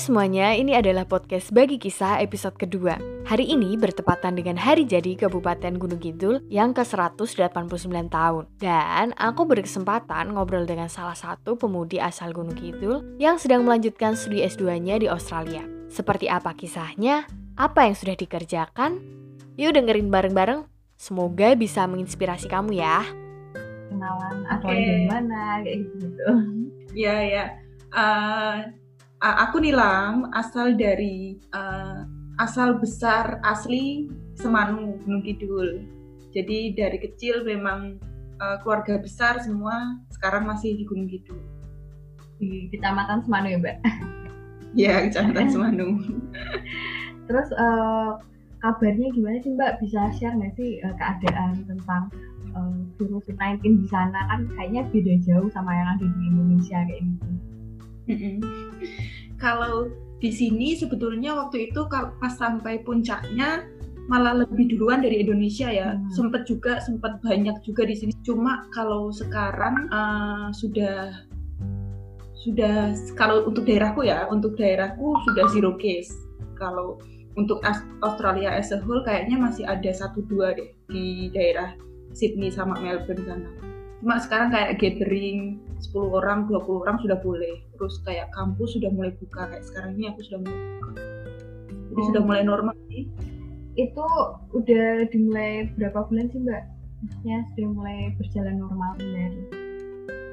semuanya, ini adalah podcast Bagi Kisah episode kedua. Hari ini bertepatan dengan hari jadi Kabupaten Gunung Kidul yang ke-189 tahun. Dan aku berkesempatan ngobrol dengan salah satu pemudi asal Gunung Kidul yang sedang melanjutkan studi S2-nya di Australia. Seperti apa kisahnya? Apa yang sudah dikerjakan? Yuk dengerin bareng-bareng. Semoga bisa menginspirasi kamu ya. kenalan asal dari mana kayak gitu Ya ya. Uh, aku Nilam asal dari uh, asal besar asli Semanu Gunung Kidul. Jadi dari kecil memang uh, keluarga besar semua sekarang masih di Gunung Kidul. di kecamatan Semanu ya mbak Ya kecamatan Semanu. terus eh, kabarnya gimana sih mbak bisa share nggak sih eh, keadaan tentang eh, virus 19 di sana kan kayaknya beda jauh sama yang ada di Indonesia kayak gitu. Kalau di sini sebetulnya waktu itu pas sampai puncaknya malah lebih duluan dari Indonesia ya. Hmm. Sempet juga sempat banyak juga di sini. Cuma kalau sekarang eh, sudah sudah kalau untuk daerahku ya, untuk daerahku sudah zero case. Kalau untuk Australia as a whole kayaknya masih ada satu dua deh di daerah Sydney sama Melbourne sana. Cuma sekarang kayak gathering 10 orang, 20 orang sudah boleh. Terus kayak kampus sudah mulai buka. Kayak sekarang ini aku sudah mulai buka. Jadi Oh. sudah mulai normal sih. itu udah dimulai berapa bulan sih mbak maksudnya sudah mulai berjalan normal kembali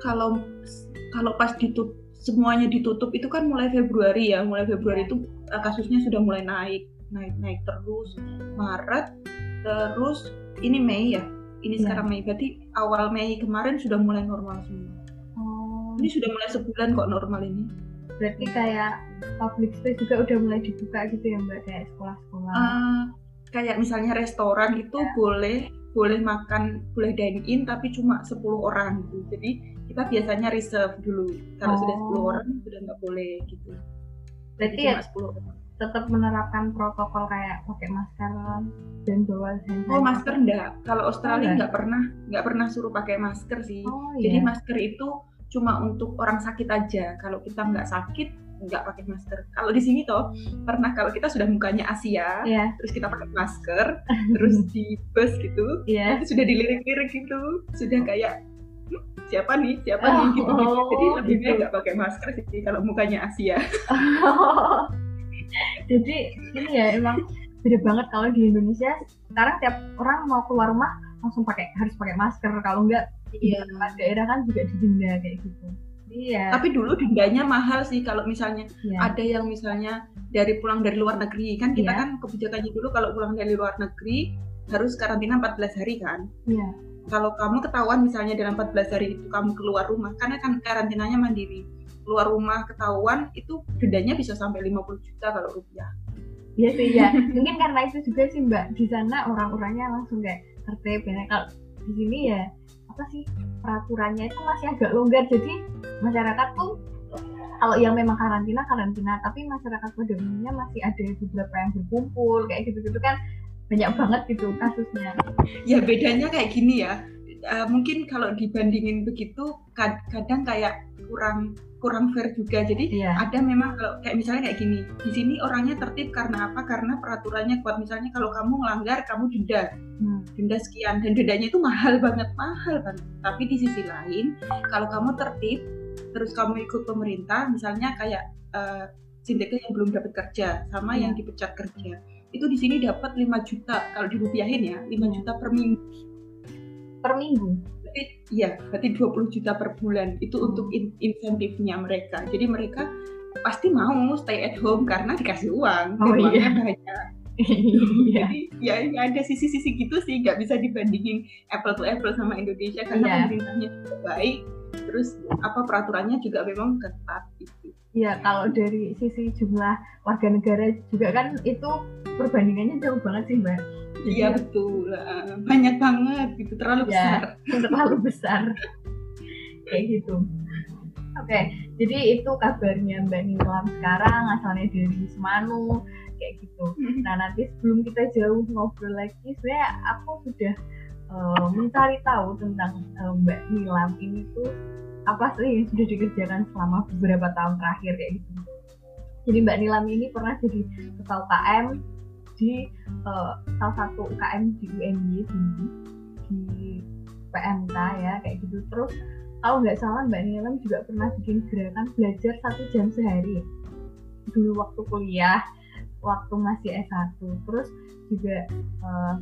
Kalau kalau pas ditutup semuanya ditutup itu kan mulai Februari ya. Mulai Februari Ya. itu eh, kasusnya sudah mulai naik, naik naik terus. Maret terus ini Mei ya. Ini Ya. sekarang Mei. Berarti awal Mei kemarin sudah mulai normal semua. oh Ini sudah mulai sebulan kok normal ini. berarti kayak public space juga udah mulai dibuka gitu ya mbak kayak sekolah-sekolah Eh, kayak misalnya restoran itu Ya. boleh boleh makan boleh dine in tapi cuma 10 orang gitu jadi kita biasanya reserve dulu kalau sudah Oh. 10 orang sudah nggak boleh gitu berarti Jadi ya cuma 10 orang tetap menerapkan protokol kayak pakai masker dan bawa hand oh masker enggak kalau Australia enggak? nggak pernah nggak pernah suruh pakai masker sih. Oh jadi iya masker itu cuma untuk orang sakit aja. Kalau kita nggak sakit nggak pakai masker. Kalau di sini toh pernah kalau kita sudah mukanya Asia iya. terus kita pakai masker terus di bus gitu iya. itu sudah dilirik-lirik gitu. Sudah kayak "Hmm, siapa nih? Siapa nih? gitu, gitu. Oh, jadi lebih baik nggak pakai masker sih kalau mukanya Asia jadi ini ya emang beda banget kalau di Indonesia. Sekarang tiap orang mau keluar rumah langsung pakai harus pakai masker. Kalau enggak di Iya. beberapa daerah kan juga didenda kayak gitu. Iya tapi dulu dendanya mahal sih kalau misalnya iya. ada yang misalnya dari pulang dari luar negeri. Kan kita Iya. kan kebijakannya dulu kalau pulang dari luar negeri harus karantina 14 hari kan? Iya. Kalau kamu ketahuan misalnya dalam 14 hari itu kamu keluar rumah karena kan karantinanya mandiri keluar rumah ketahuan itu dendanya bisa sampai 50 juta kalau rupiah Iya sih ya. Mungkin karena itu juga sih Mbak di sana orang-orangnya langsung kayak tertib ya. Kalau di sini ya apa sih peraturannya itu masih agak longgar. Jadi masyarakat tuh kalau yang memang karantina karantina, tapi masyarakat pada umumnya masih ada beberapa yang berkumpul kayak gitu-gitu kan banyak banget gitu kasusnya. ya bedanya kayak gini ya Eh, mungkin kalau dibandingin begitu kad- kadang kayak kurang kurang fair juga jadi Iya. ada memang kalau kayak misalnya kayak gini di sini orangnya tertib karena apa karena peraturannya kuat misalnya kalau kamu melanggar kamu denda Hmm. denda sekian dan dendanya itu mahal banget mahal banget tapi di sisi lain kalau kamu tertib terus kamu ikut pemerintah misalnya kayak uh, Sinteka yang belum dapat kerja sama Iya. yang dipecat kerja itu di sini dapat 5 juta kalau dirupiahin ya 5 Iya. juta per minggu Per minggu. berarti iya berarti 20 juta per bulan itu Hmm. untuk in- insentifnya mereka jadi mereka pasti mau stay at home karena dikasih uang Oh, iya. banyak Iya. jadi ya, ya ada sisi-sisi gitu sih nggak bisa dibandingin apple to apple sama Indonesia karena Iya. pemerintahnya juga baik terus apa peraturannya juga memang ketat gitu Iya, kalau dari sisi jumlah warga negara juga kan itu perbandingannya jauh banget sih Mbak. Jadi- iya betul. Ah, banyak banget gitu terlalu Ya. besar. terlalu besar. Kayak gitu. Oke jadi itu kabarnya Mbak Nilam sekarang asalnya dari Semanu kayak gitu. Nah nanti sebelum kita jauh ngobrol lagi sebenarnya aku sudah eh, mencari tahu tentang eh, Mbak Nilam ini tuh apa sih yang sudah dikerjakan selama beberapa tahun terakhir kayak gitu. Jadi Mbak Nilam ini pernah jadi ketua UKM di uh, salah satu UKM di UNY dulu di PMK ya kayak gitu. Terus kalau nggak salah Mbak Nilam juga pernah bikin gerakan belajar satu jam sehari. Dulu waktu kuliah waktu masih S1 terus juga uh,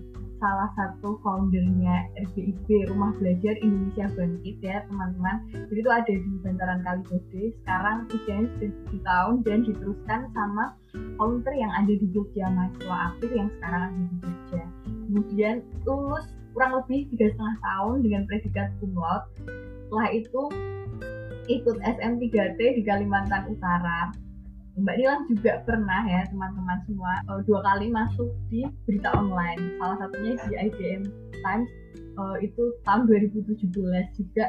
salah satu foundernya RBIB Rumah Belajar Indonesia Bangkit ya teman-teman. Jadi itu ada di Bantaran Kalibode. Sekarang usianya sudah 7 tahun dan diteruskan sama volunteer yang ada di Jogja mahasiswa aktif yang sekarang ada di Jogja. Kemudian lulus kurang lebih tiga setengah tahun dengan predikat cum setelah itu ikut SM3T di Kalimantan Utara Mbak Nilam juga pernah ya teman-teman semua uh, dua kali masuk di berita online. Salah satunya di IDM Times uh, itu tahun 2017 juga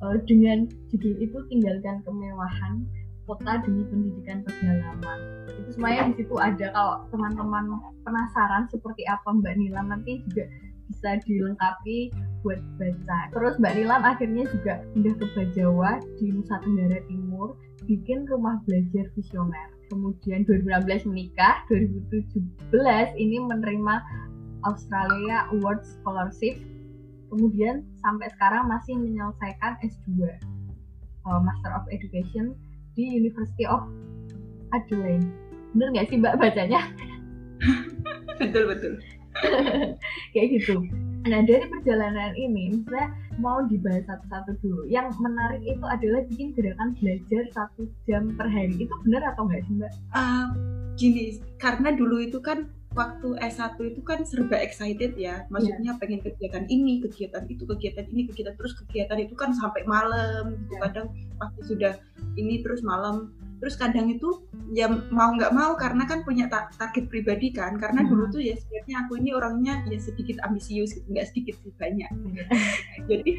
uh, dengan judul itu tinggalkan kemewahan kota demi pendidikan pedalaman. Itu semuanya di situ ada kalau teman-teman penasaran seperti apa Mbak Nilam nanti juga bisa dilengkapi buat baca. Terus Mbak Nilam akhirnya juga pindah ke Bajawa di Nusa Tenggara Timur bikin rumah belajar visioner. Kemudian 2016 menikah, 2017 ini menerima Australia Award Scholarship. Kemudian sampai sekarang masih menyelesaikan S2 uh, Master of Education di University of Adelaide. Bener nggak sih Mbak bacanya? betul betul. Kayak gitu. Nah dari perjalanan ini, misalnya mau dibahas satu-satu dulu. Yang menarik itu adalah bikin gerakan belajar satu jam per hari. Itu benar atau enggak sih Mbak? Uh, gini, karena dulu itu kan waktu S1 itu kan serba excited ya. Maksudnya yeah. pengen kegiatan ini, kegiatan itu, kegiatan ini, kegiatan terus kegiatan itu kan sampai malam. Gitu. Yeah. Kadang waktu sudah ini terus malam terus kadang itu ya mau nggak mau karena kan punya target pribadi kan. Karena hmm. dulu tuh ya sebenarnya aku ini orangnya ya sedikit ambisius gitu nggak sedikit sih banyak. Hmm. jadi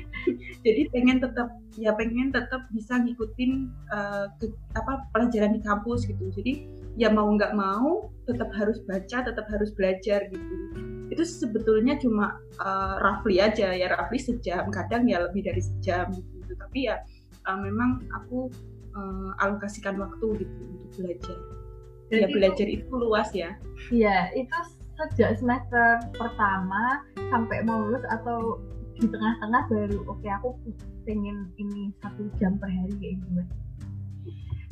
jadi pengen tetap ya pengen tetap bisa ngikutin uh, ke, apa pelajaran di kampus gitu. Jadi ya mau nggak mau tetap harus baca tetap harus belajar gitu. Itu sebetulnya cuma uh, roughly aja ya roughly sejam. Kadang ya lebih dari sejam gitu. Tapi ya uh, memang aku uh, alokasikan waktu gitu untuk belajar. Jadi ya belajar itu, itu luas ya. Iya, itu sejak semester pertama sampai mau lulus atau di tengah-tengah baru oke okay, aku pengen ini satu jam per hari kayak gitu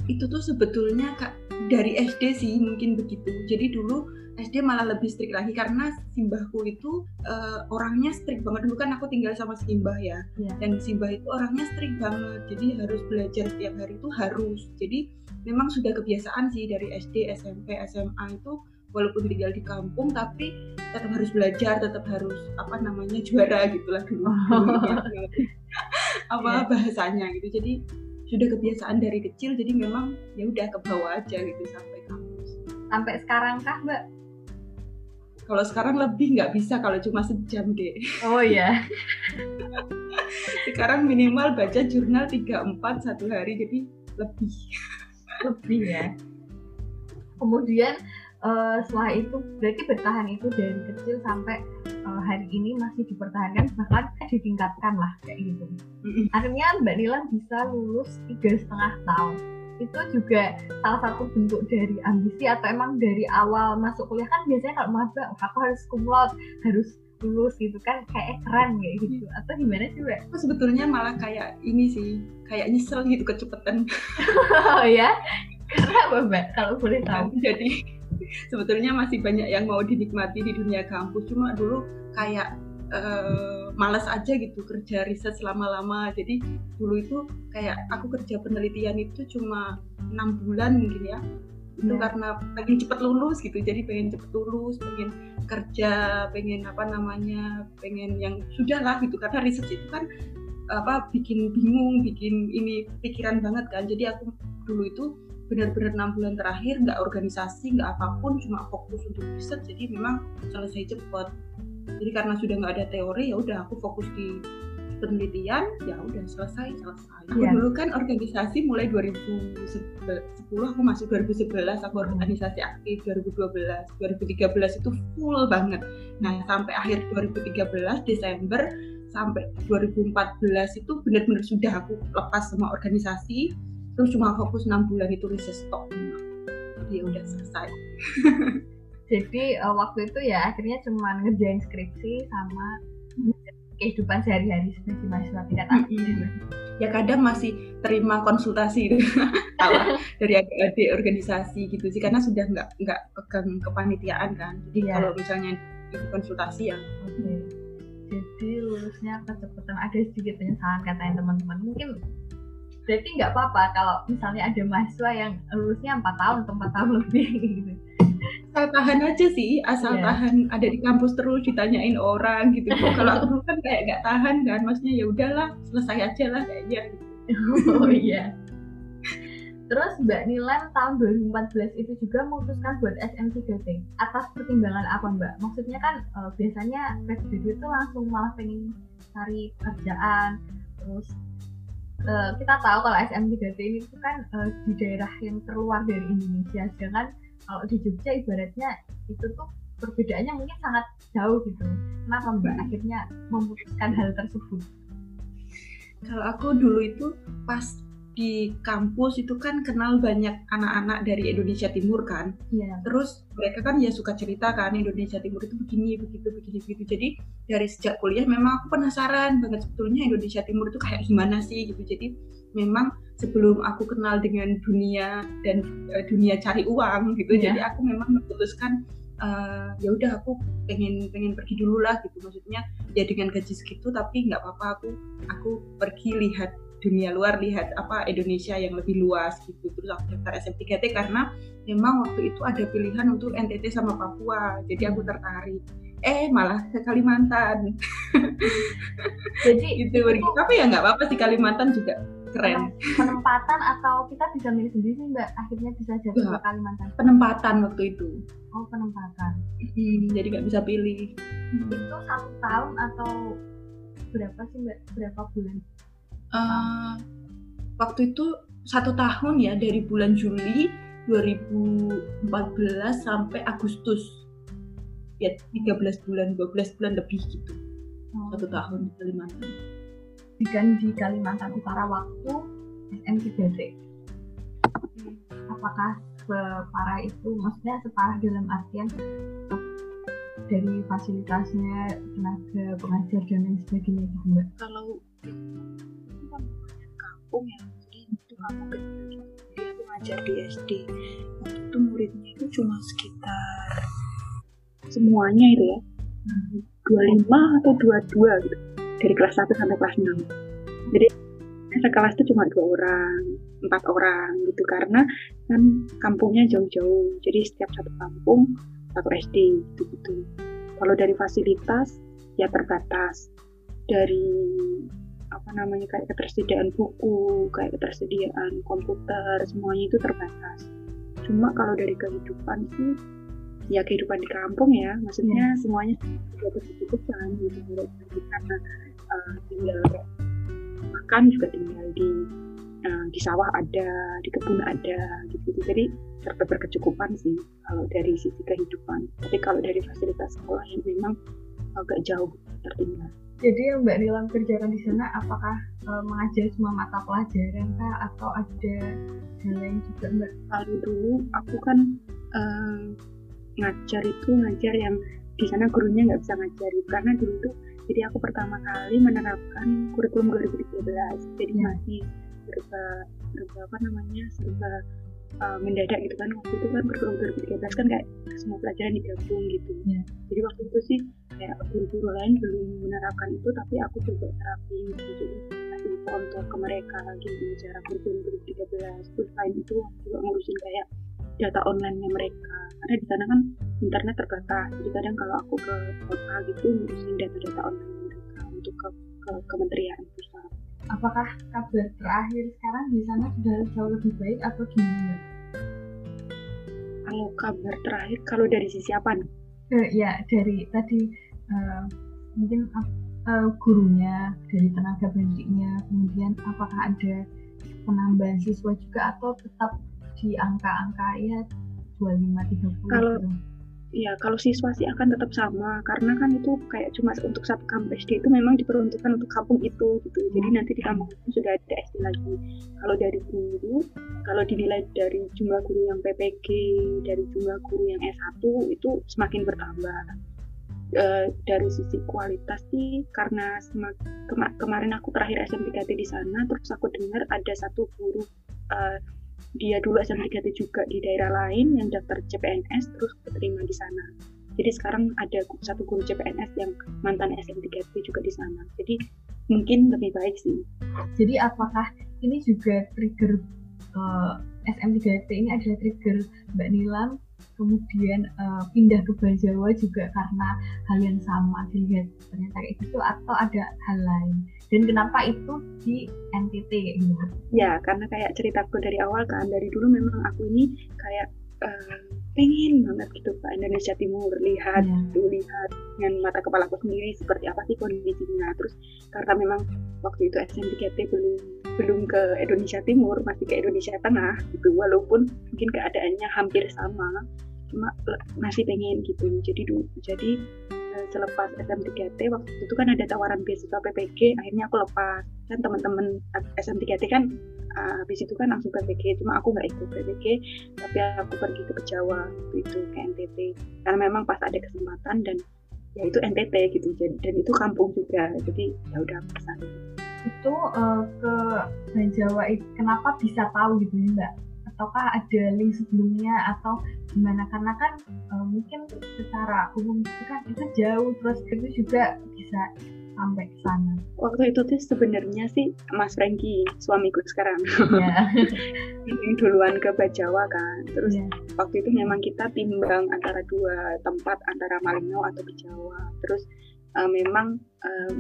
itu tuh sebetulnya kak dari SD sih mungkin begitu jadi dulu SD malah lebih strict lagi karena simbahku itu uh, orangnya strict banget. Dulu kan aku tinggal sama simbah ya. Yeah. dan simbah itu orangnya strict banget. Jadi harus belajar setiap hari itu harus. Jadi memang sudah kebiasaan sih dari SD SMP SMA itu walaupun tinggal di kampung tapi tetap harus belajar tetap harus apa namanya juara gitulah dulu, ya. apa yeah. bahasanya gitu. Jadi sudah kebiasaan dari kecil jadi memang ya udah ke bawah aja gitu sampai kampus. Sampai sekarang kah mbak kalau sekarang lebih nggak bisa kalau cuma sejam deh oh iya. Sekarang minimal baca jurnal 3-4 satu hari jadi lebih. Lebih ya. Kemudian uh, setelah itu berarti bertahan itu dari kecil sampai uh, hari ini masih dipertahankan bahkan ditingkatkan lah kayak gitu. Akhirnya Mbak Nila bisa lulus tiga setengah tahun. Itu juga salah satu bentuk dari ambisi atau emang dari awal masuk kuliah kan biasanya kalau maba aku harus kumlot harus lulus gitu kan kayak keren kayak gitu atau gimana sih mbak? Aku sebetulnya malah kayak ini sih kayak nyesel gitu kecepetan. oh ya? Karena apa mbak? Kalau boleh tahu. Jadi sebetulnya masih banyak yang mau dinikmati di dunia kampus cuma dulu kayak uh, malas aja gitu kerja riset selama-lama. Jadi dulu itu kayak aku kerja penelitian itu cuma enam bulan mungkin ya. Itu yeah. karena pengen cepet lulus gitu. Jadi pengen cepet lulus pengen kerja pengen apa namanya pengen yang sudah lah gitu. Karena riset itu kan apa bikin bingung bikin ini pikiran banget kan. Jadi aku dulu itu benar-benar enam bulan terakhir nggak organisasi nggak apa pun cuma fokus untuk riset. Jadi memang selesai cepat jadi karena sudah nggak ada teori ya udah aku fokus di penelitian ya udah selesai selesai. Aku yeah. dulu kan organisasi mulai 2010 aku masuk 2011 aku hmm. organisasi aktif 2012 2013 itu full banget. Nah sampai akhir 2013 Desember sampai 2014 itu benar-benar sudah aku lepas semua organisasi. Terus cuma fokus enam bulan itu riset stok jadi ya udah selesai jadi uh, waktu itu ya akhirnya cuma ngerjain skripsi sama kehidupan sehari-hari sebagai mahasiswa tingkat atas gitu. ya kadang masih terima konsultasi dari adik-adik organisasi gitu sih karena sudah nggak nggak pegang kepanitiaan kan jadi Iya. kalau misalnya itu konsultasi ya Oke. Jadi lulusnya kecepatan ada sedikit penyesalan katanya teman-teman. Mungkin berarti nggak apa-apa kalau misalnya ada mahasiswa yang lulusnya empat tahun atau empat tahun lebih gitu. Asal tahan aja sih asal Iya. tahan ada di kampus terus ditanyain orang gitu kalau aku dulu kan kayak nggak tahan kan maksudnya ya udahlah selesai aja lah kayaknya gitu. Oh iya. Terus Mbak Nilan tahun 2014 itu juga memutuskan buat SM3T atas pertimbangan apa Mbak? Maksudnya kan eh, biasanya PSBB itu langsung malah pengen cari kerjaan terus eh, kita tahu kalau SM3T ini tuh kan eh, di daerah yang terluar dari Indonesia sedangkan kalau di Jogja ibaratnya itu tuh perbedaannya mungkin sangat jauh gitu. Kenapa Mbak Hmm. akhirnya memutuskan hal tersebut? kalau aku dulu itu pas di kampus itu kan kenal banyak anak-anak dari Indonesia Timur kan Iya. terus mereka kan ya suka cerita kan Indonesia Timur itu begini begitu begini begitu jadi dari sejak kuliah memang aku penasaran banget sebetulnya Indonesia Timur itu kayak gimana sih gitu jadi memang sebelum aku kenal dengan dunia dan eh, dunia cari uang gitu Iya. jadi aku memang memutuskan eh, ya udah aku pengen pengen pergi dulu lah gitu. Maksudnya ya dengan gaji segitu tapi nggak apa-apa aku aku pergi lihat dunia luar lihat apa Indonesia yang lebih luas gitu. Terus aku daftar SM3T karena memang waktu itu ada pilihan untuk NTT sama Papua jadi aku tertarik. Eh malah ke Kalimantan. Jadi gitu tapi ya nggak apa-apa sih Kalimantan juga keren. Penempatan atau kita bisa milih sendiri sih mbak? Akhirnya bisa jatuh ke. Kalimantan. Penempatan waktu itu. Oh penempatan. Hmm, jadi nggak bisa pilih. Itu satu tahun atau berapa sih mbak? Berapa bulan? Eh, waktu itu satu tahun ya dari bulan Juli 2014 sampai Agustus. Ya 13 bulan 12 bulan lebih gitu. Oh, satu tahun di Kalimantan dan di Kalimantan Utara waktu SM3T apakah separah itu? Maksudnya separah dalam artian dari fasilitasnya tenaga pengajar dan lain sebagainya gitu mbak? Kalau itu kan kampung ya jadi itu kampung kecil gitu. jadi aku ngajar di SD waktu itu muridnya itu cuma sekitar semuanya itu ya. 25 atau 22 gitu dari kelas 1 sampai kelas 6 jadi sekelas itu cuma dua orang empat orang gitu. Karena kan kampungnya jauh-jauh. Jadi setiap satu kampung satu SD gitu gitu kalau dari fasilitas ya terbatas. Dari apa namanya kayak ketersediaan buku kayak ketersediaan komputer semuanya itu terbatas. Cuma kalau dari kehidupan sih ya kehidupan di kampung ya. Maksudnya semuanya sudah berkecukupan gitu. Kalau dari karena eh, tinggal makan juga tinggal di eh, di sawah ada di kebun ada gitu. Jadi serba berkecukupan sih kalau dari sisi kehidupan. Tapi kalau dari fasilitas sekolah yang memang agak jauh tertinggal. Jadi yang Mbak Nilam kerjakan di sana apakah eh, mengajar semua mata pelajaran kah? Atau ada hal lain juga Mbak? kalau dulu aku kan eh, ngajar itu ngajar yang di sana gurunya nggak bisa ngajarin. Karena dulu tuh jadi aku pertama kali menerapkan kurikulum 2013 jadi Ya. masih serba serba apa namanya serba eh, mendadak gitu kan. Waktu itu kan kurikulum 2013 kan kayak semua pelajaran digabung gitu. Ya. jadi waktu itu sih kayak guru-guru lain belum menerapkan itu tapi aku coba terapin gitu. Jadi kasih contoh ke mereka gimana cara kurikulum 2013 terus selain itu juga ngurusin kayak data online-nya mereka karena di sana kan internet terbatas. Jadi kadang kalau aku ke kota gitu ngurusin data-data online mereka untuk ke, ke kementerian pusat. Apakah kabar terakhir sekarang di sana sudah jauh lebih baik atau gimana? Kalau kabar terakhir kalau dari sisi apa nih? Eh, ya dari tadi eh, mungkin eh, gurunya dari tenaga pendidiknya kemudian apakah ada penambahan siswa juga atau tetap di angka-angka ya 25 30 Kalau- gitu. Ya, kalau siswa sih akan tetap sama karena kan itu kayak cuma untuk satu kampus SD itu memang diperuntukkan untuk kampung itu gitu. Jadi hmm. nanti di kampung itu sudah ada SD lagi. Kalau dari guru, kalau dinilai dari jumlah guru yang PPG, dari jumlah guru yang S1 itu semakin bertambah. E, dari sisi kualitas sih karena kema kemarin aku terakhir SM3T di sana terus aku dengar ada satu guru e, dia dulu SM3T juga di daerah lain yang daftar CPNS terus keterima di sana. Jadi sekarang ada satu guru CPNS yang mantan SM3T juga di sana. Jadi mungkin lebih baik sih. Jadi apakah ini juga trigger uh, eh, SM3T ini adalah trigger Mbak Nilam kemudian uh, pindah ke Bajawa juga karena hal yang sama dilihat ternyata gitu atau ada hal lain dan kenapa itu di NTT kayak gitu ya karena kayak ceritaku dari awal kan dari dulu memang aku ini kayak uh, pengen banget gitu ke Indonesia Timur lihat yeah. tuh lihat dengan mata kepala aku sendiri seperti apa sih kondisinya. Terus karena memang waktu itu SMPKT belum belum ke Indonesia Timur masih ke Indonesia Tengah gitu walaupun mungkin keadaannya hampir sama cuma masih pengen gitu. Jadi jadi selepas SM3T waktu itu kan ada tawaran beasiswa PPG akhirnya aku lepas. Kan teman-teman SM3T kan uh, habis itu kan langsung PPG cuma aku nggak ikut PPG tapi aku pergi ke Jawa waktu itu ke NTT karena memang pas ada kesempatan dan ya itu NTT gitu dan itu kampung juga jadi ya udah pesan itu uh, ke Jawa kenapa bisa tahu gitu ya mbak ataukah ada link sebelumnya atau gimana karena kan uh, mungkin secara umum itu kan itu jauh terus itu juga bisa sampai ke sana. Waktu itu tuh sebenarnya sih Mas Franky suamiku sekarang yeah. yang duluan ke Bajawa kan. Terus yeah. waktu itu memang kita timbang antara dua tempat antara Malino atau Bajawa. Terus uh, memang uh,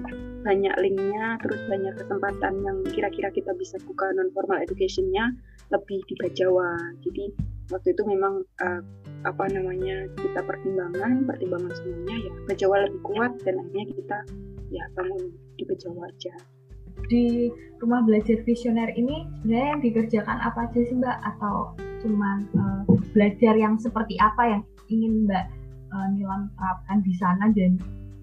banyak linknya, terus banyak kesempatan yang kira-kira kita bisa buka non formal educationnya lebih di Bajawa jadi waktu itu memang uh, apa namanya kita pertimbangan pertimbangan semuanya ya Bajawa lebih kuat dan akhirnya kita ya bangun di Bajawa aja di rumah belajar visioner ini sebenarnya yang dikerjakan apa aja sih mbak atau cuman uh, belajar yang seperti apa yang ingin mbak uh, Nilam terapkan di sana dan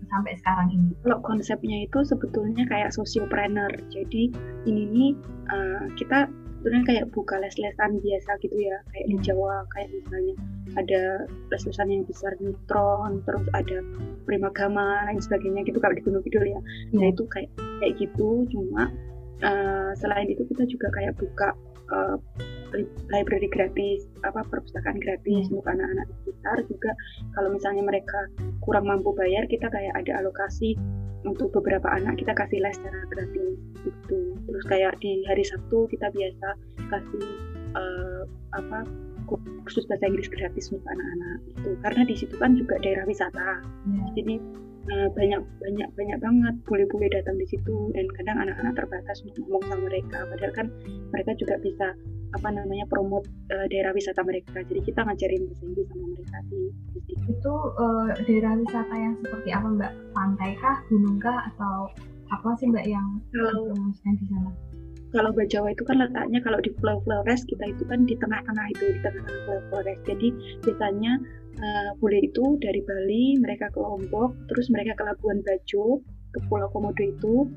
sampai sekarang ini? Kalau konsepnya itu sebetulnya kayak sosiopreneur. Jadi ini nih uh, kita sebenarnya kayak buka les-lesan biasa gitu ya kayak di hmm. Jawa kayak misalnya ada les-lesan yang besar neutron terus ada primagama lain sebagainya gitu kalau di Gunung Kidul ya nah itu kayak kayak gitu cuma uh, selain itu kita juga kayak buka uh, library gratis apa perpustakaan gratis hmm. untuk anak-anak sekitar juga kalau misalnya mereka kurang mampu bayar kita kayak ada alokasi untuk beberapa anak kita kasih les secara gratis gitu. Terus kayak di hari Sabtu kita biasa kasih uh, apa kursus bahasa Inggris gratis untuk anak-anak itu karena di situ kan juga daerah wisata. Hmm. jadi uh, banyak banyak banyak banget bule-bule datang di situ dan kadang anak-anak terbatas untuk ngomong sama mereka. Padahal kan mereka juga bisa apa namanya promote uh, daerah wisata mereka. Jadi kita ngajarin bahasa Inggris sama mereka di, itu uh, daerah wisata yang seperti apa mbak? Pantai kah gunung kah atau apa sih mbak yang kalau di sana? kalau Bajawa itu kan letaknya kalau di Pulau Flores kita itu kan di tengah-tengah itu di tengah-tengah Pulau Flores. Jadi biasanya uh, bule itu dari Bali mereka ke Lombok terus mereka ke Labuan Bajo ke Pulau Komodo itu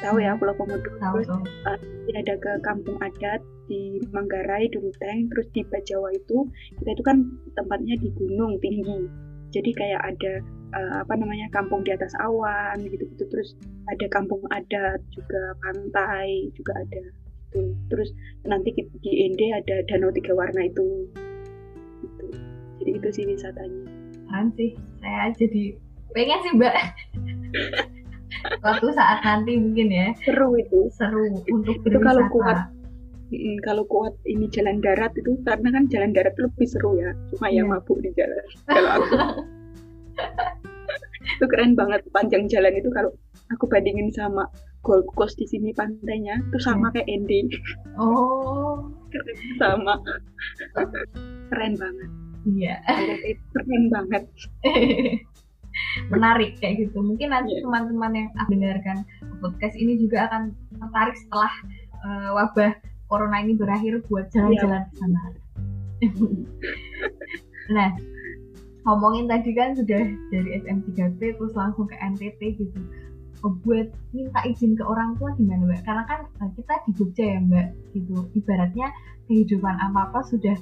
tahu ya Pulau Komodo. Tahu, terus uh, ada ke kampung adat di Manggarai di Ruteng terus di Bajawa itu kita itu kan tempatnya di gunung tinggi. Jadi kayak ada uh, apa namanya kampung di atas awan gitu-gitu. Terus ada kampung adat juga pantai juga ada gitu. Terus nanti di Ende ada danau tiga warna itu. Gitu. jadi itu sih wisatanya. Kan sih? Saya jadi pengen sih mbak Waktu saat nanti mungkin ya. Seru itu. Seru untuk berwisata. Itu kalau kuat Mm, kalau kuat ini jalan darat itu karena kan jalan darat lebih seru ya cuma yeah. ya iya. mabuk di jalan kalau aku itu keren banget panjang jalan itu kalau aku bandingin sama Gold Coast di sini pantainya itu sama yeah. kayak Endi oh sama keren banget iya yeah. keren banget menarik kayak gitu mungkin nanti iya. teman-teman yeah. yang mendengarkan podcast ini juga akan tertarik setelah uh, wabah corona ini berakhir buat jalan-jalan ke sana. nah, ngomongin tadi kan sudah dari SM3P terus langsung ke NTT gitu buat minta izin ke orang tua gimana mbak karena kan eh, kita di Jogja ya mbak gitu ibaratnya kehidupan apa apa sudah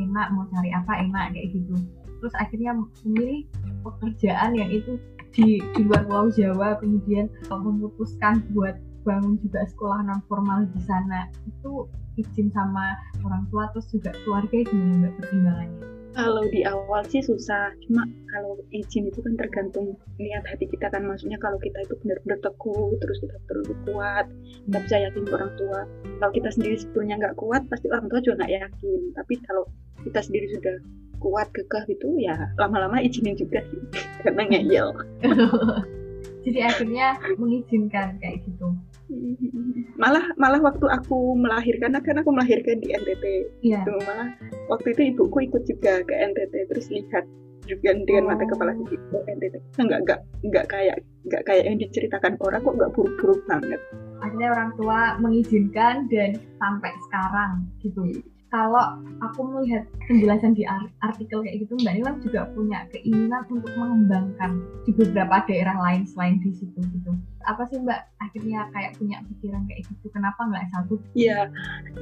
enak mau cari apa enak kayak gitu terus akhirnya memilih pekerjaan yang itu di, di luar Pulau Jawa kemudian memutuskan buat bangun juga sekolah non formal di sana. Itu izin sama orang tua terus juga keluarga gimana mbak pertimbangannya. Kalau di awal sih susah cuma kalau izin itu kan tergantung niat hati kita kan. Maksudnya kalau kita itu benar-benar teguh terus kita terlalu kuat kita bisa yakin orang tua. Kalau kita sendiri sebetulnya nggak kuat pasti orang tua juga nggak yakin. Tapi kalau kita sendiri sudah kuat kekeh gitu ya lama-lama izinin juga sih karena ngeyel. Jadi akhirnya mengizinkan kayak gitu. Malah malah waktu aku melahirkan kan aku melahirkan di NTT Iya. itu malah waktu itu ibuku ikut juga ke NTT terus lihat juga dengan mata kepala sendiri ke NTT nggak nggak nggak kayak nggak kayak yang diceritakan orang kok nggak buruk-buruk banget. Akhirnya orang tua mengizinkan dan sampai sekarang gitu kalau aku melihat penjelasan di ar- artikel kayak gitu Mbak Nilam juga punya keinginan untuk mengembangkan di beberapa daerah lain selain di situ gitu apa sih Mbak akhirnya kayak punya pikiran kayak gitu kenapa nggak satu Iya,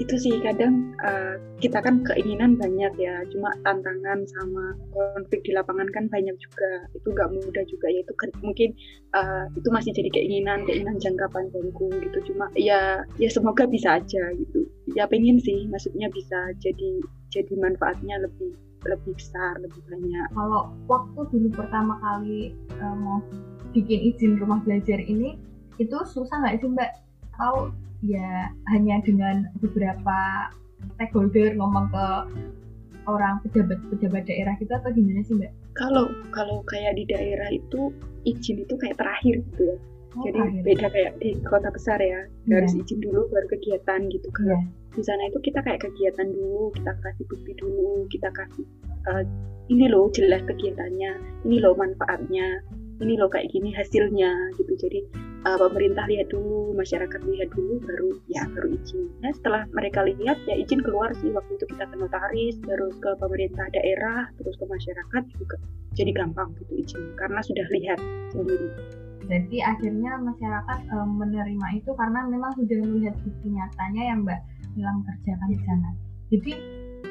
itu sih kadang uh, kita kan keinginan banyak ya, cuma tantangan sama konflik di lapangan kan banyak juga. Itu nggak mudah juga, yaitu ke- mungkin uh, itu masih jadi keinginan, keinginan jangka panjangku gitu. Cuma ya, ya semoga bisa aja gitu. Ya pengen sih, maksudnya bisa jadi jadi manfaatnya lebih lebih besar, lebih banyak. kalau waktu dulu pertama kali eh, mau bikin izin rumah belajar ini itu susah nggak sih mbak atau ya hanya dengan beberapa stakeholder ngomong ke orang pejabat-pejabat daerah gitu atau gimana sih mbak? Kalau kalau kayak di daerah itu izin itu kayak terakhir gitu ya. Oh, Jadi terakhir. beda kayak di kota besar ya, Iya. harus izin dulu baru kegiatan gitu kan. Di sana itu kita kayak kegiatan dulu, kita kasih bukti dulu, kita kasih eh, ini loh jelas kegiatannya, ini loh manfaatnya, ini loh kayak gini hasilnya gitu. Jadi eh, pemerintah lihat dulu, masyarakat lihat dulu, baru ya baru izin. Ya setelah mereka lihat ya izin keluar sih waktu itu kita ke notaris, terus ke pemerintah daerah, terus ke masyarakat juga. Jadi gampang gitu izinnya karena sudah lihat sendiri. Jadi akhirnya masyarakat eh, menerima itu karena memang sudah melihat bukti nyatanya yang mbak bilang kerjakan di sana. Jadi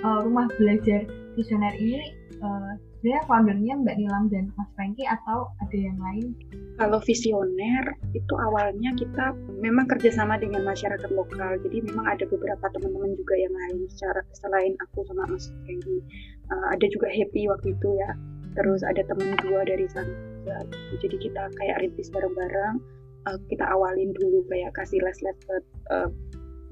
eh, rumah belajar visioner ini eh, sebenarnya foundernya Mbak Nilam dan Mas Franky atau ada yang lain? Kalau visioner itu awalnya kita memang kerjasama dengan masyarakat lokal. Jadi memang ada beberapa teman-teman juga yang lain secara selain aku sama Mas Kengi. Uh, ada juga Happy waktu itu ya. Terus ada teman dua dari sana. Jadi kita kayak rintis bareng-bareng. Uh, kita awalin dulu kayak kasih les-les ke uh,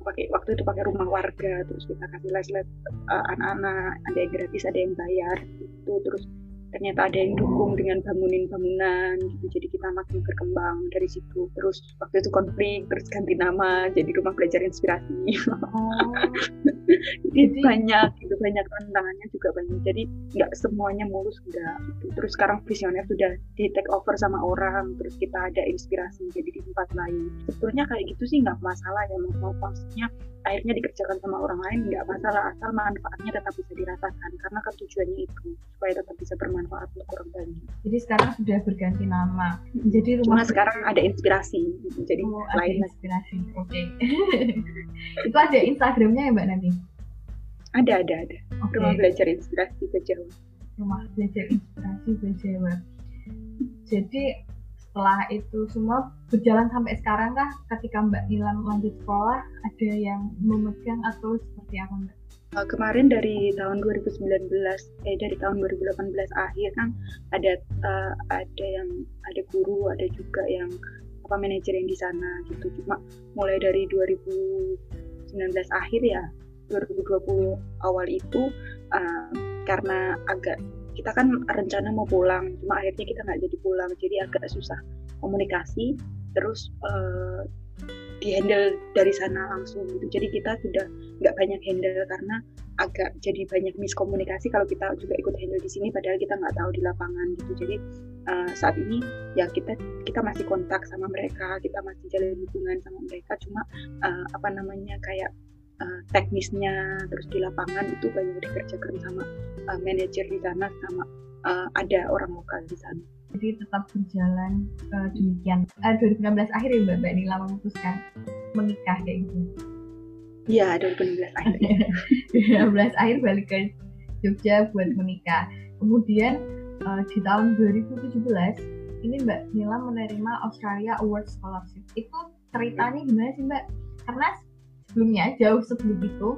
pakai waktu itu pakai rumah warga terus kita kasih les-les uh, anak-anak ada yang gratis ada yang bayar gitu. Terus ternyata ada yang dukung dengan bangunin bangunan gitu. Jadi kita makin berkembang dari situ. Terus waktu itu konflik terus ganti nama jadi rumah belajar inspirasi. Oh, jadi Jadi- banyak gitu banyak tantangannya juga banyak. Jadi nggak semuanya mulus enggak gitu. terus sekarang visioner sudah di take over sama orang terus kita ada inspirasi jadi di tempat lain. Sebetulnya kayak gitu sih nggak masalah ya mau mau maksudnya akhirnya dikerjakan sama orang lain nggak masalah asal manfaatnya tetap bisa dirasakan. Karena kan tujuannya itu supaya tetap bisa bermanfaat untuk orang banyak jadi sekarang sudah berganti nama. Jadi cuma rumah sekarang ada inspirasi jadi Oh, lain inspirasi. Oke. itu ada Instagramnya ya Mbak nanti? ada ada ada Oke. rumah belajar inspirasi ke Jawa rumah belajar inspirasi Jawa. Jadi setelah itu semua berjalan sampai sekarang kah ketika Mbak Nilam lanjut sekolah ada yang memegang atau seperti apa Mbak? Uh, kemarin dari tahun 2019 eh dari tahun 2018 akhir kan ada uh, ada yang ada guru ada juga yang apa manajer yang di sana gitu cuma mulai dari 2019 akhir ya 2020 awal itu uh, karena agak kita kan rencana mau pulang cuma akhirnya kita nggak jadi pulang jadi agak susah komunikasi terus uh, dihandle dari sana langsung gitu. Jadi kita sudah nggak banyak handle karena agak jadi banyak miskomunikasi kalau kita juga ikut handle di sini padahal kita nggak tahu di lapangan gitu. Jadi uh, saat ini ya kita kita masih kontak sama mereka kita masih jalin hubungan sama mereka cuma uh, apa namanya kayak uh, teknisnya terus di lapangan itu banyak dikerjakan sama uh, manajer di sana sama uh, ada orang lokal di sana. Jadi tetap berjalan uh, demikian. Uh, 2016 akhir ya Mbak, Mbak Nila memutuskan menikah kayak gitu. Iya, 2016 akhir. 2016 akhir balik ke Jogja buat menikah. Kemudian uh, di tahun 2017 ini Mbak Nila menerima Australia Award Scholarship. Itu ceritanya gimana sih Mbak? Karena sebelumnya jauh sebelum itu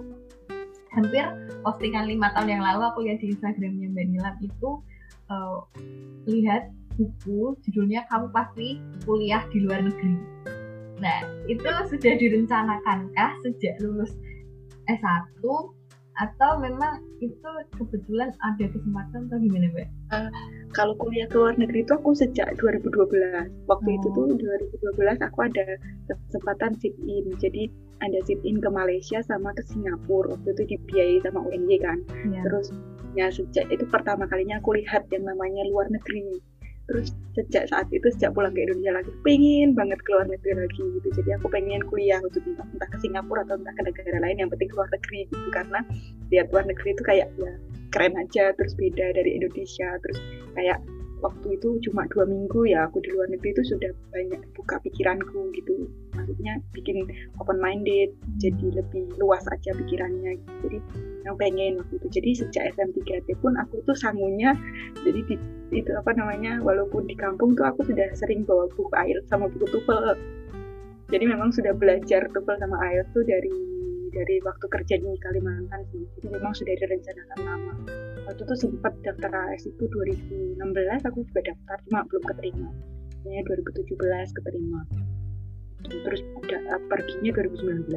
hampir postingan lima tahun yang lalu aku lihat di Instagramnya Mbak Nila itu uh, lihat buku judulnya kamu pasti kuliah di luar negeri. Nah, itu sudah direncanakan-kah sejak lulus S1 atau memang itu kebetulan ada kesempatan atau gimana, Mbak? Uh, kalau kuliah ke luar negeri itu aku sejak 2012. Waktu oh. itu tuh 2012 aku ada kesempatan sit in. Jadi ada sit in ke Malaysia sama ke Singapura. Waktu itu dibiayai sama UNY kan. Yeah. Terus ya sejak itu pertama kalinya aku lihat yang namanya luar negeri terus sejak saat itu sejak pulang ke Indonesia lagi pengen banget keluar negeri lagi gitu jadi aku pengen kuliah gitu entah, entah ke Singapura atau entah ke negara lain yang penting keluar negeri gitu karena lihat luar negeri itu kayak ya keren aja terus beda dari Indonesia terus kayak waktu itu cuma dua minggu ya aku di luar negeri itu sudah banyak buka pikiranku gitu. Maksudnya bikin open minded jadi lebih luas aja pikirannya. Jadi yang pengen waktu itu. Jadi sejak SM3T pun aku tuh sangunya jadi di, itu apa namanya walaupun di kampung tuh aku sudah sering bawa buku air sama buku TOEFL jadi memang sudah belajar TOEFL sama air tuh dari dari waktu kerja di Kalimantan sih. Jadi memang sudah direncanakan lama waktu itu sempat daftar AS itu 2016 aku juga daftar cuma belum keterima. Ya 2017 keterima. Terus ada uh, perginya 2019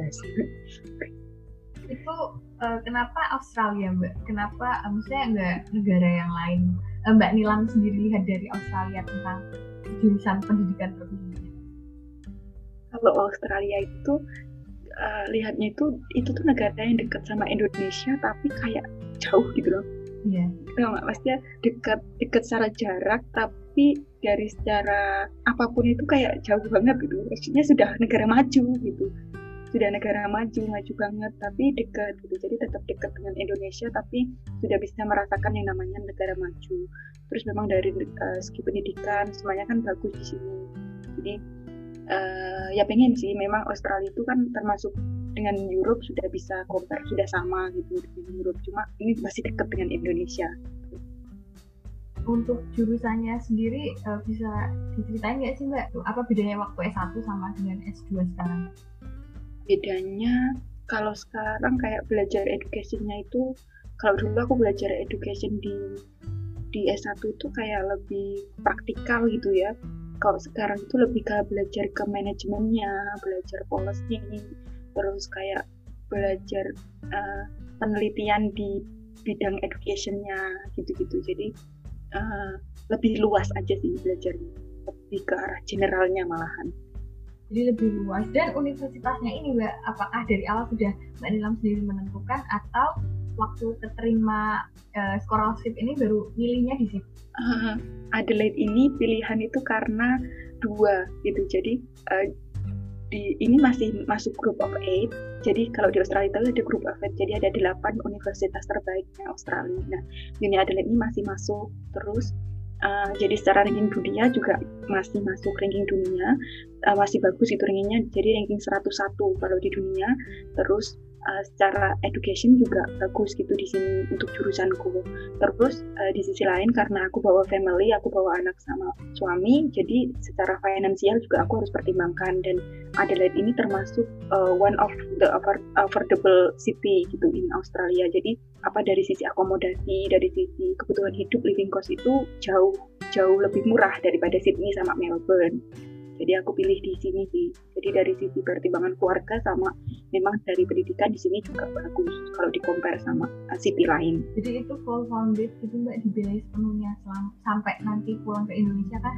itu uh, kenapa Australia mbak? Kenapa uh, maksudnya enggak negara yang lain? Uh, mbak Nilam sendiri lihat dari Australia tentang jurusan pendidikan profesi kalau Australia itu uh, lihatnya itu itu tuh negara yang dekat sama Indonesia tapi kayak jauh gitu loh Iya. Yeah. nggak maksudnya dekat dekat secara jarak tapi dari secara apa pun itu kayak jauh banget gitu. Maksudnya sudah negara maju gitu. Sudah negara maju, maju banget tapi dekat gitu. Jadi tetap dekat dengan Indonesia tapi sudah bisa merasakan yang namanya negara maju. Terus memang dari uh, segi pendidikan semuanya kan bagus di sini. Jadi uh, ya pengen sih memang Australia itu kan termasuk dengan Europe sudah bisa compare sudah sama gitu dengan Europe. Cuma ini masih dekat dengan Indonesia. Untuk jurusannya sendiri uh, bisa diceritain nggak sih mbak? Apa bedanya waktu S1 sama dengan S2 sekarang? Bedanya kalau sekarang kayak belajar educationnya itu kalau dulu aku belajar education di di S1 itu kayak lebih praktikal gitu ya. Kalau sekarang itu lebih ke belajar ke manajemennya belajar policy terus kayak belajar uh, penelitian di bidang educationnya gitu-gitu. Jadi uh, lebih luas aja sih belajarnya lebih ke arah generalnya malahan. Jadi lebih luas. Dan universitasnya ini mbak apakah dari awal sudah mbak Nilam sendiri menentukan atau waktu keterima uh, scholarship ini baru milihnya di situ? Uh, Adelaide ini pilihan itu karena dua gitu. Jadi uh, di ini masih masuk group of eight. Jadi kalau di Australia itu ada group of eight. Jadi ada delapan universitas terbaiknya Australia. Nah, Uni Adelaide ini masih masuk terus. Uh, jadi secara ranking dunia juga masih masuk ranking dunia uh, masih bagus itu rankingnya jadi ranking 101 kalau di dunia terus uh, secara education juga bagus gitu di sini untuk jurusanku. Terus uh, di sisi lain karena aku bawa family, aku bawa anak sama suami, jadi secara finansial juga aku harus pertimbangkan dan Adelaide ini termasuk uh, one of the affordable city gitu in Australia. Jadi apa dari sisi akomodasi, dari sisi kebutuhan hidup living cost itu jauh jauh lebih murah daripada Sydney sama Melbourne jadi aku pilih di sini sih. Jadi dari sisi pertimbangan keluarga sama memang dari pendidikan di sini juga bagus kalau di compare sama city lain. Jadi itu full founded itu mbak dibiayai sepenuhnya selama, sampai nanti pulang ke Indonesia kah?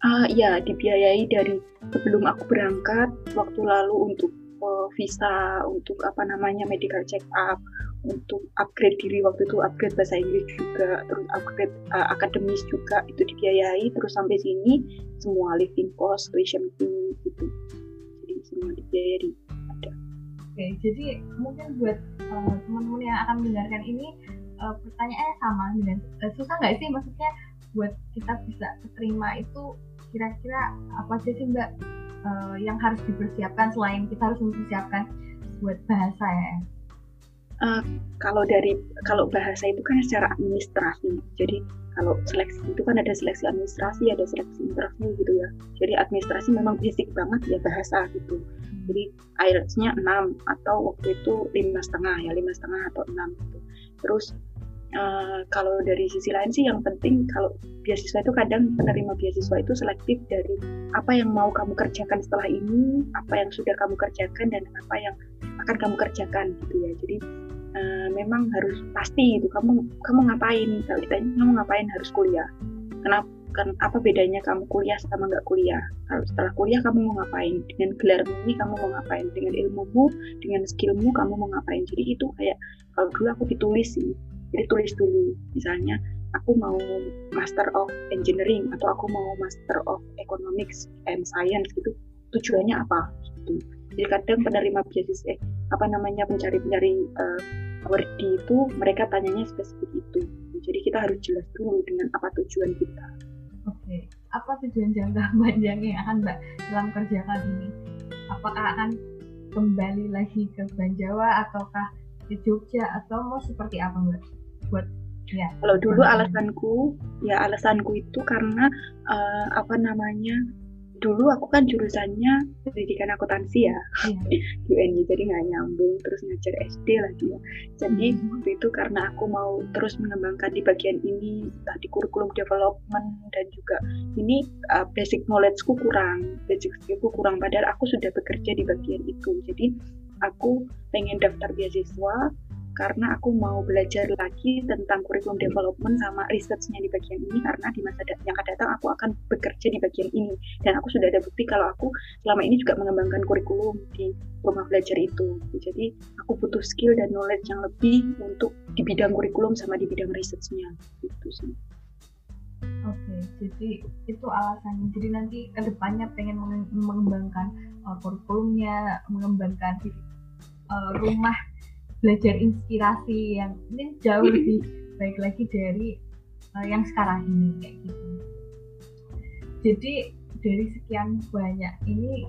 Uh, ya, dibiayai dari sebelum aku berangkat waktu lalu untuk uh, visa, untuk apa namanya medical check up, untuk upgrade diri. Waktu itu upgrade bahasa Inggris juga terus upgrade uh, akademis juga itu dibiayai. Terus sampai sini semua living cost tuition fee gitu. Jadi semua dibiayai ada. Oke jadi mungkin buat uh, teman-teman yang akan mendengarkan ini uh, pertanyaannya sama dengan uh, susah nggak sih? Maksudnya buat kita bisa keterima itu kira-kira apa aja sih mbak uh, yang harus dipersiapkan selain kita harus mempersiapkan buat bahasa ya. Uh, kalau dari kalau bahasa itu kan secara administrasi. Jadi kalau seleksi itu kan ada seleksi administrasi ada seleksi interview gitu ya. Jadi administrasi memang basic banget ya bahasa gitu. Jadi IELTS-nya 6 atau waktu itu lima setengah ya lima setengah atau enam gitu. Terus uh, kalau dari sisi lain sih yang penting kalau beasiswa itu kadang penerima beasiswa itu selektif dari apa yang mau kamu kerjakan setelah ini apa yang sudah kamu kerjakan dan apa yang akan kamu kerjakan gitu ya. Jadi uh, memang harus pasti itu kamu kamu ngapain kalau ditanya kamu ngapain harus kuliah? Kenapa kan apa bedanya kamu kuliah sama nggak kuliah? Kalau setelah kuliah kamu mau ngapain? Dengan gelarmu ini kamu mau ngapain? Dengan ilmumu dengan skillmu kamu mau ngapain? Jadi itu kayak kalau dulu aku ditulis sih jadi tulis dulu misalnya aku mau master of engineering atau aku mau master of economics and science gitu. Tujuannya apa? Gitu. Jadi kadang penerima beasiswa eh, apa namanya pencari-pencari uh, wordy itu mereka tanyanya spesifik itu. Jadi kita harus jelas dulu dengan apa tujuan kita. Oke. Okay. apa tujuan jangka panjang yang akan mbak dalam kerjakan ini? Apakah akan kembali lagi ke Banjawa ataukah ke Jogja atau mau seperti apa mbak buat ya kalau dulu alasanku ya alasanku itu karena uh, apa namanya dulu aku kan jurusannya pendidikan akuntansi ya yeah. UNY jadi nggak nyambung terus ngajar SD lagi ya jadi hmm. waktu itu karena aku mau terus mengembangkan di bagian ini tadi kurikulum development dan juga ini uh, basic knowledgeku kurang basic skillku kurang padahal aku sudah bekerja di bagian itu jadi aku pengen daftar beasiswa karena aku mau belajar lagi tentang kurikulum development sama researchnya di bagian ini karena di masa yang akan datang aku akan bekerja di bagian ini. Dan aku sudah ada bukti kalau aku selama ini juga mengembangkan kurikulum di rumah belajar itu. Jadi aku butuh skill dan knowledge yang lebih untuk di bidang kurikulum sama di bidang researchnya. Gitu sih. Oke, jadi itu alasannya. Jadi nanti ke depannya pengen mengembangkan uh, kurikulumnya, mengembangkan uh, rumah belajar inspirasi yang ini jauh lebih baik lagi dari uh, yang sekarang ini kayak gitu. Jadi dari sekian banyak ini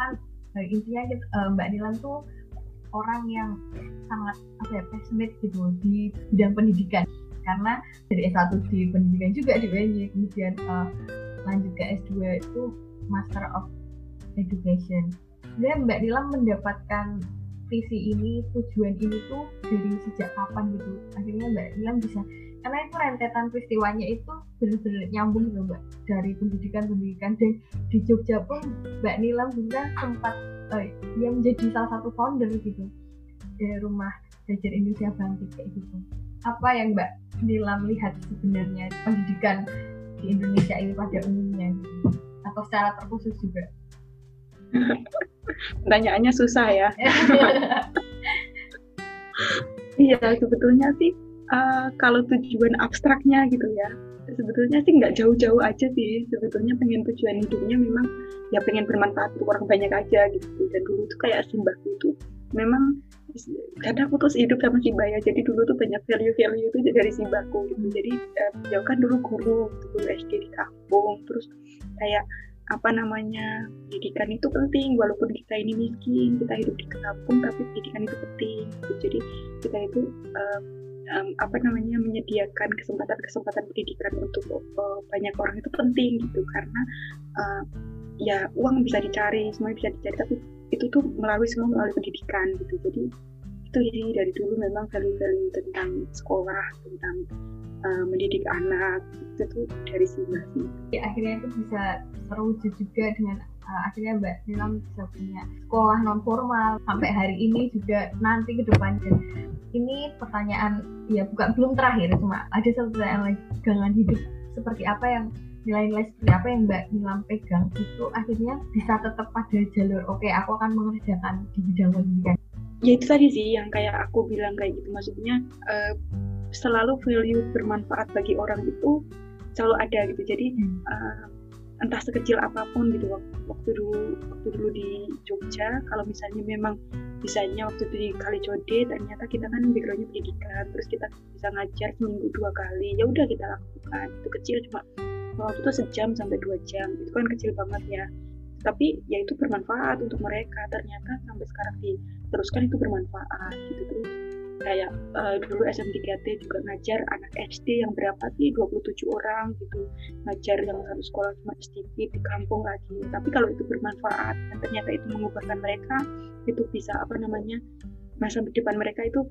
kan uh, intinya kita, uh, Mbak Nilan tuh orang yang sangat apa ya passionate gitu di bidang pendidikan karena dari S1 di pendidikan juga di UNY kemudian uh, lanjut ke S2 itu Master of Education. Dan Mbak Nilam mendapatkan visi ini tujuan ini tuh dari sejak kapan gitu. Akhirnya mbak Nilam bisa karena itu rentetan peristiwanya itu benar-benar nyambung gitu mbak. Dari pendidikan pendidikan dan di Jogja pun mbak Nilam juga sempat eh, yang menjadi salah satu founder gitu dari rumah belajar Indonesia bangkit kayak gitu. Apa yang mbak Nilam lihat sebenarnya pendidikan di Indonesia ini pada umumnya gitu? atau secara terkhusus juga Pertanyaannya susah ya. iya, sebetulnya sih uh, kalau tujuan abstraknya gitu ya, sebetulnya sih nggak jauh-jauh aja sih. Sebetulnya pengen tujuan hidupnya memang ya pengen bermanfaat untuk orang banyak aja gitu. Dan dulu tuh kayak simbahku itu memang karena aku terus hidup sama Simba ya jadi dulu tuh banyak value-value itu dari Simbaku gitu jadi uh, beliau kan dulu guru guru SD di kampung terus kayak apa namanya pendidikan itu penting. Walaupun kita ini miskin kita hidup di kampung tapi pendidikan itu penting. Jadi kita itu um, um, apa namanya menyediakan kesempatan-kesempatan pendidikan untuk uh, banyak orang itu penting gitu. Karena uh, ya uang bisa dicari semua bisa dicari tapi itu tuh melalui semua melalui pendidikan gitu. Jadi itu sih dari dulu memang value-value tentang sekolah tentang uh, mendidik anak. Itu tuh dari sini sih. Ya, akhirnya itu bisa terwujud juga dengan uh, akhirnya Mbak Nilam bisa punya sekolah non formal sampai hari ini juga nanti ke depannya. Ini pertanyaan ya bukan belum terakhir cuma ada satu pertanyaan lagi. Gangan hidup seperti apa yang nilai-nilai seperti apa yang Mbak Nilam pegang itu akhirnya bisa tetap pada jalur oke okay, aku akan mengerjakan di bidang pendidikan. Ya itu tadi sih yang kayak aku bilang kayak gitu. Maksudnya uh, selalu value bermanfaat bagi orang itu selalu ada gitu. Jadi uh, entah sekecil apa pun gitu waktu dulu waktu dulu di Jogja kalau misalnya memang bisanya waktu itu di Kalijode ternyata kita kan backgroundnya pendidikan terus kita bisa ngajar seminggu dua kali ya udah kita lakukan. Itu kecil cuma waktu itu sejam sampai dua jam itu kan kecil banget ya. Tapi ya itu bermanfaat untuk mereka ternyata sampai sekarang diteruskan itu bermanfaat gitu terus kayak uh, dulu SM3T juga ngajar anak SD yang berapa sih? 27 orang gitu. Ngajar yang satu sekolah cuma sedikit di kampung lagi. Tapi kalau itu bermanfaat dan ternyata itu mengubahkan mereka itu bisa apa namanya masa depan mereka itu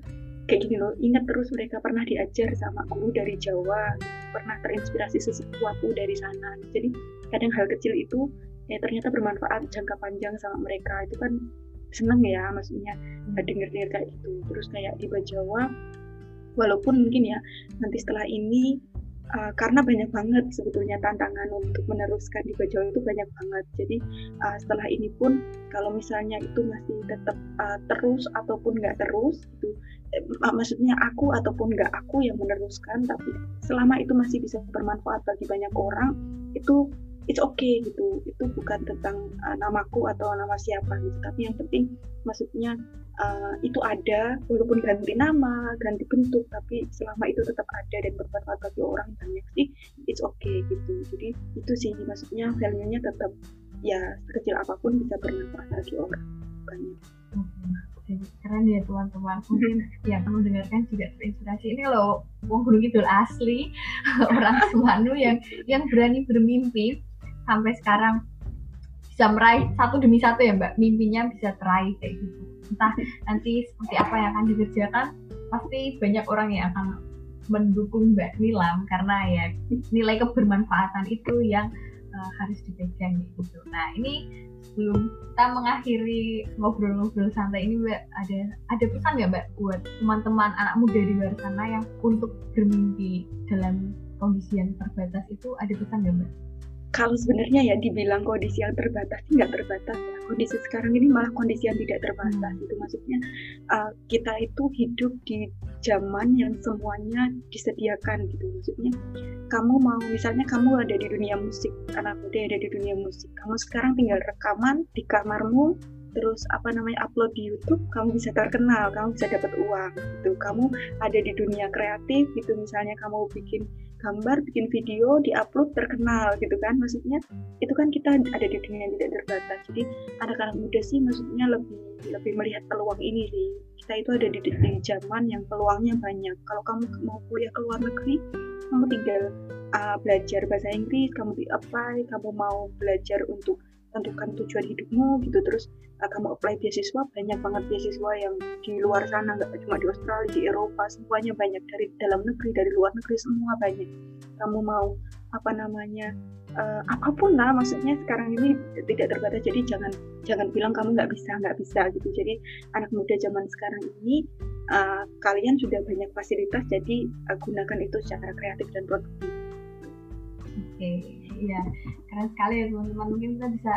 kayak gini loh. Ingat terus mereka pernah diajar sama guru dari Jawa pernah terinspirasi sesuatu dari sana. Jadi kadang hal kecil itu ya ternyata bermanfaat jangka panjang sama mereka. Itu kan seneng ya maksudnya hmm. denger-denger kayak gitu terus kayak di Bajawa walaupun mungkin ya nanti setelah ini uh, karena banyak banget sebetulnya tantangan untuk meneruskan di Bajawa itu banyak banget jadi uh, setelah ini pun kalau misalnya itu masih tetap uh, terus ataupun nggak terus itu eh, maksudnya aku ataupun nggak aku yang meneruskan tapi selama itu masih bisa bermanfaat bagi banyak orang itu it's okay gitu. Itu bukan tentang uh, namaku atau nama siapa gitu. Tapi yang penting maksudnya uh, itu ada walaupun ganti nama ganti bentuk tapi selama itu tetap ada dan bermanfaat bagi orang banyak sih it's okay gitu. Jadi itu sih maksudnya value-nya tetap ya sekecil apa pun bisa bermanfaat bagi orang banyak. Keren ya teman-teman. Mungkin yang kamu dengarkan juga terinspirasi. Ini loh Wong Gunung Kidul asli orang Semanu yang yang berani bermimpi sampai sekarang bisa meraih satu demi satu ya mbak. Mimpinya bisa teraih kayak gitu. Entah nanti seperti apa yang akan dikerjakan pasti banyak orang yang akan mendukung mbak Nilam karena ya nilai kebermanfaatan itu yang uh, harus dipegang gitu. Nah ini sebelum kita mengakhiri ngobrol-ngobrol santai ini mbak ada ada pesan nggak mbak buat teman-teman anak muda di luar sana yang untuk bermimpi dalam kondisi yang terbatas itu ada pesan nggak mbak? Kalau sebenarnya ya dibilang kondisi yang terbatas nggak terbatas ya. Kondisi sekarang ini malah kondisi yang tidak terbatas itu maksudnya uh, kita itu hidup di zaman yang semuanya disediakan gitu. Maksudnya kamu mau misalnya kamu ada di dunia musik anak muda ada di dunia musik. Kamu sekarang tinggal rekaman di kamarmu terus apa namanya upload di YouTube kamu bisa terkenal kamu bisa dapat uang gitu. Kamu ada di dunia kreatif gitu misalnya kamu bikin gambar, bikin video, diupload terkenal gitu kan. Maksudnya itu kan kita ada di dunia yang tidak terbatas. Jadi anak-anak muda sih maksudnya lebih lebih melihat peluang ini sih. Kita itu ada di, di zaman yang peluangnya banyak. Kalau kamu mau kuliah ke luar negeri, kamu tinggal uh, belajar bahasa Inggris, kamu di apply, kamu mau belajar untuk tentukan tujuan hidupmu gitu. Terus uh, kamu apply beasiswa banyak banget beasiswa yang di luar sana nggak cuma di Australia di Eropa semuanya banyak. Dari dalam negeri dari luar negeri semua banyak. Kamu mau apa namanya uh, apa pun lah maksudnya sekarang ini tidak terbatas. Jadi jangan jangan bilang kamu nggak bisa nggak bisa gitu. Jadi anak muda zaman sekarang ini uh, kalian sudah banyak fasilitas jadi uh, gunakan itu secara kreatif dan produktif. Oke, iya keren sekali ya teman-teman. Mungkin kita bisa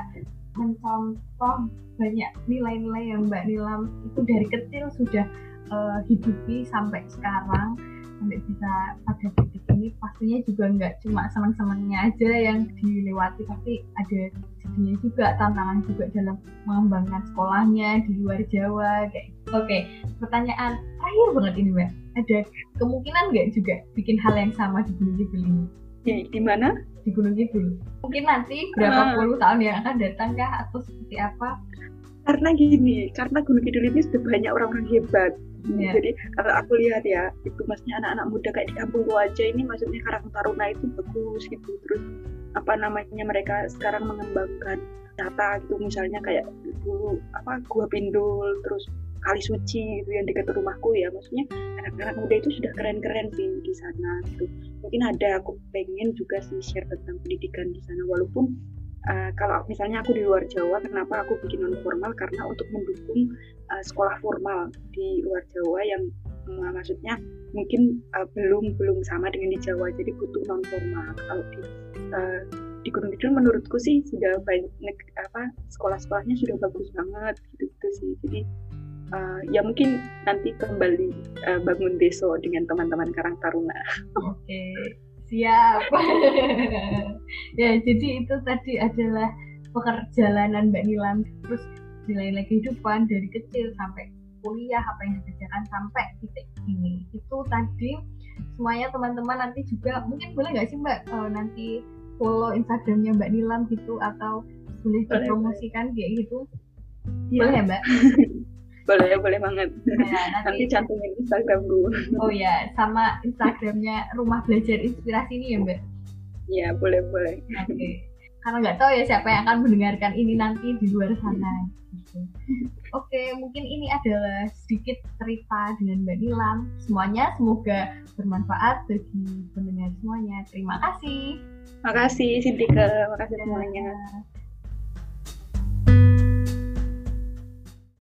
mencontoh banyak nilai-nilai yang Mbak Nilam itu dari kecil sudah uh, hidupi sampai sekarang sampai bisa pada titik ini. Pastinya juga nggak cuma senang-senangnya aja yang dilewati tapi ada sedihnya juga tantangan juga dalam mengembangkan sekolahnya di luar Jawa kayak gitu. oke pertanyaan terakhir banget ini mbak. Ada kemungkinan nggak juga bikin hal yang sama di Gunung Kidul ini di, di mana di Gunung Kidul. Mungkin nanti berapa uh, puluh tahun yang akan datang kah atau seperti apa? Karena gini, karena Gunung Kidul ini sudah banyak orang-orang hebat. Yeah. Jadi kalau aku lihat ya, itu maksudnya anak-anak muda kayak di kampung gua aja ini maksudnya Karang Taruna itu bagus gitu. Terus apa namanya mereka sekarang mengembangkan data gitu misalnya kayak dulu apa gua pindul terus kali suci gitu yang dekat rumahku ya. Maksudnya anak-anak muda itu sudah keren-keren sih di sana gitu. Mungkin ada aku pengen juga sih share tentang pendidikan di sana. Walaupun uh, kalau misalnya aku di luar Jawa kenapa aku bikin non formal karena untuk mendukung uh, sekolah formal di luar Jawa yang uh, maksudnya mungkin uh, belum belum sama dengan di Jawa. Jadi butuh non formal kalau di uh, di Gunung Kidul menurutku sih sudah banyak apa sekolah-sekolahnya sudah bagus banget gitu gitu sih. Jadi uh, ya mungkin nanti kembali uh, bangun deso dengan teman-teman Karang Taruna. Oke, siap. ya, jadi itu tadi adalah perjalanan Mbak Nilam. Terus nilai-nilai kehidupan dari kecil sampai kuliah apa yang dikerjakan sampai titik ini itu tadi semuanya teman-teman nanti juga mungkin boleh nggak sih mbak uh, nanti follow instagramnya mbak Nilam gitu atau boleh dipromosikan kayak gitu boleh ya mbak boleh boleh banget ya, nanti, nanti cantumin instagram gue oh ya sama instagramnya rumah belajar inspirasi ini ya mbak Iya boleh boleh oke okay karena nggak tahu ya siapa yang akan mendengarkan ini nanti di luar sana. Gitu. Oke, mungkin ini adalah sedikit cerita dengan Mbak Nilam. Semuanya semoga bermanfaat bagi pendengar semuanya. Terima kasih. Terima kasih Sintika, terima kasih semuanya.